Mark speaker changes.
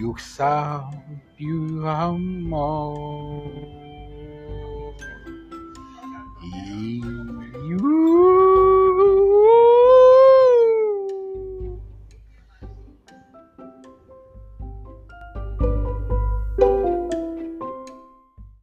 Speaker 1: Yuksa more.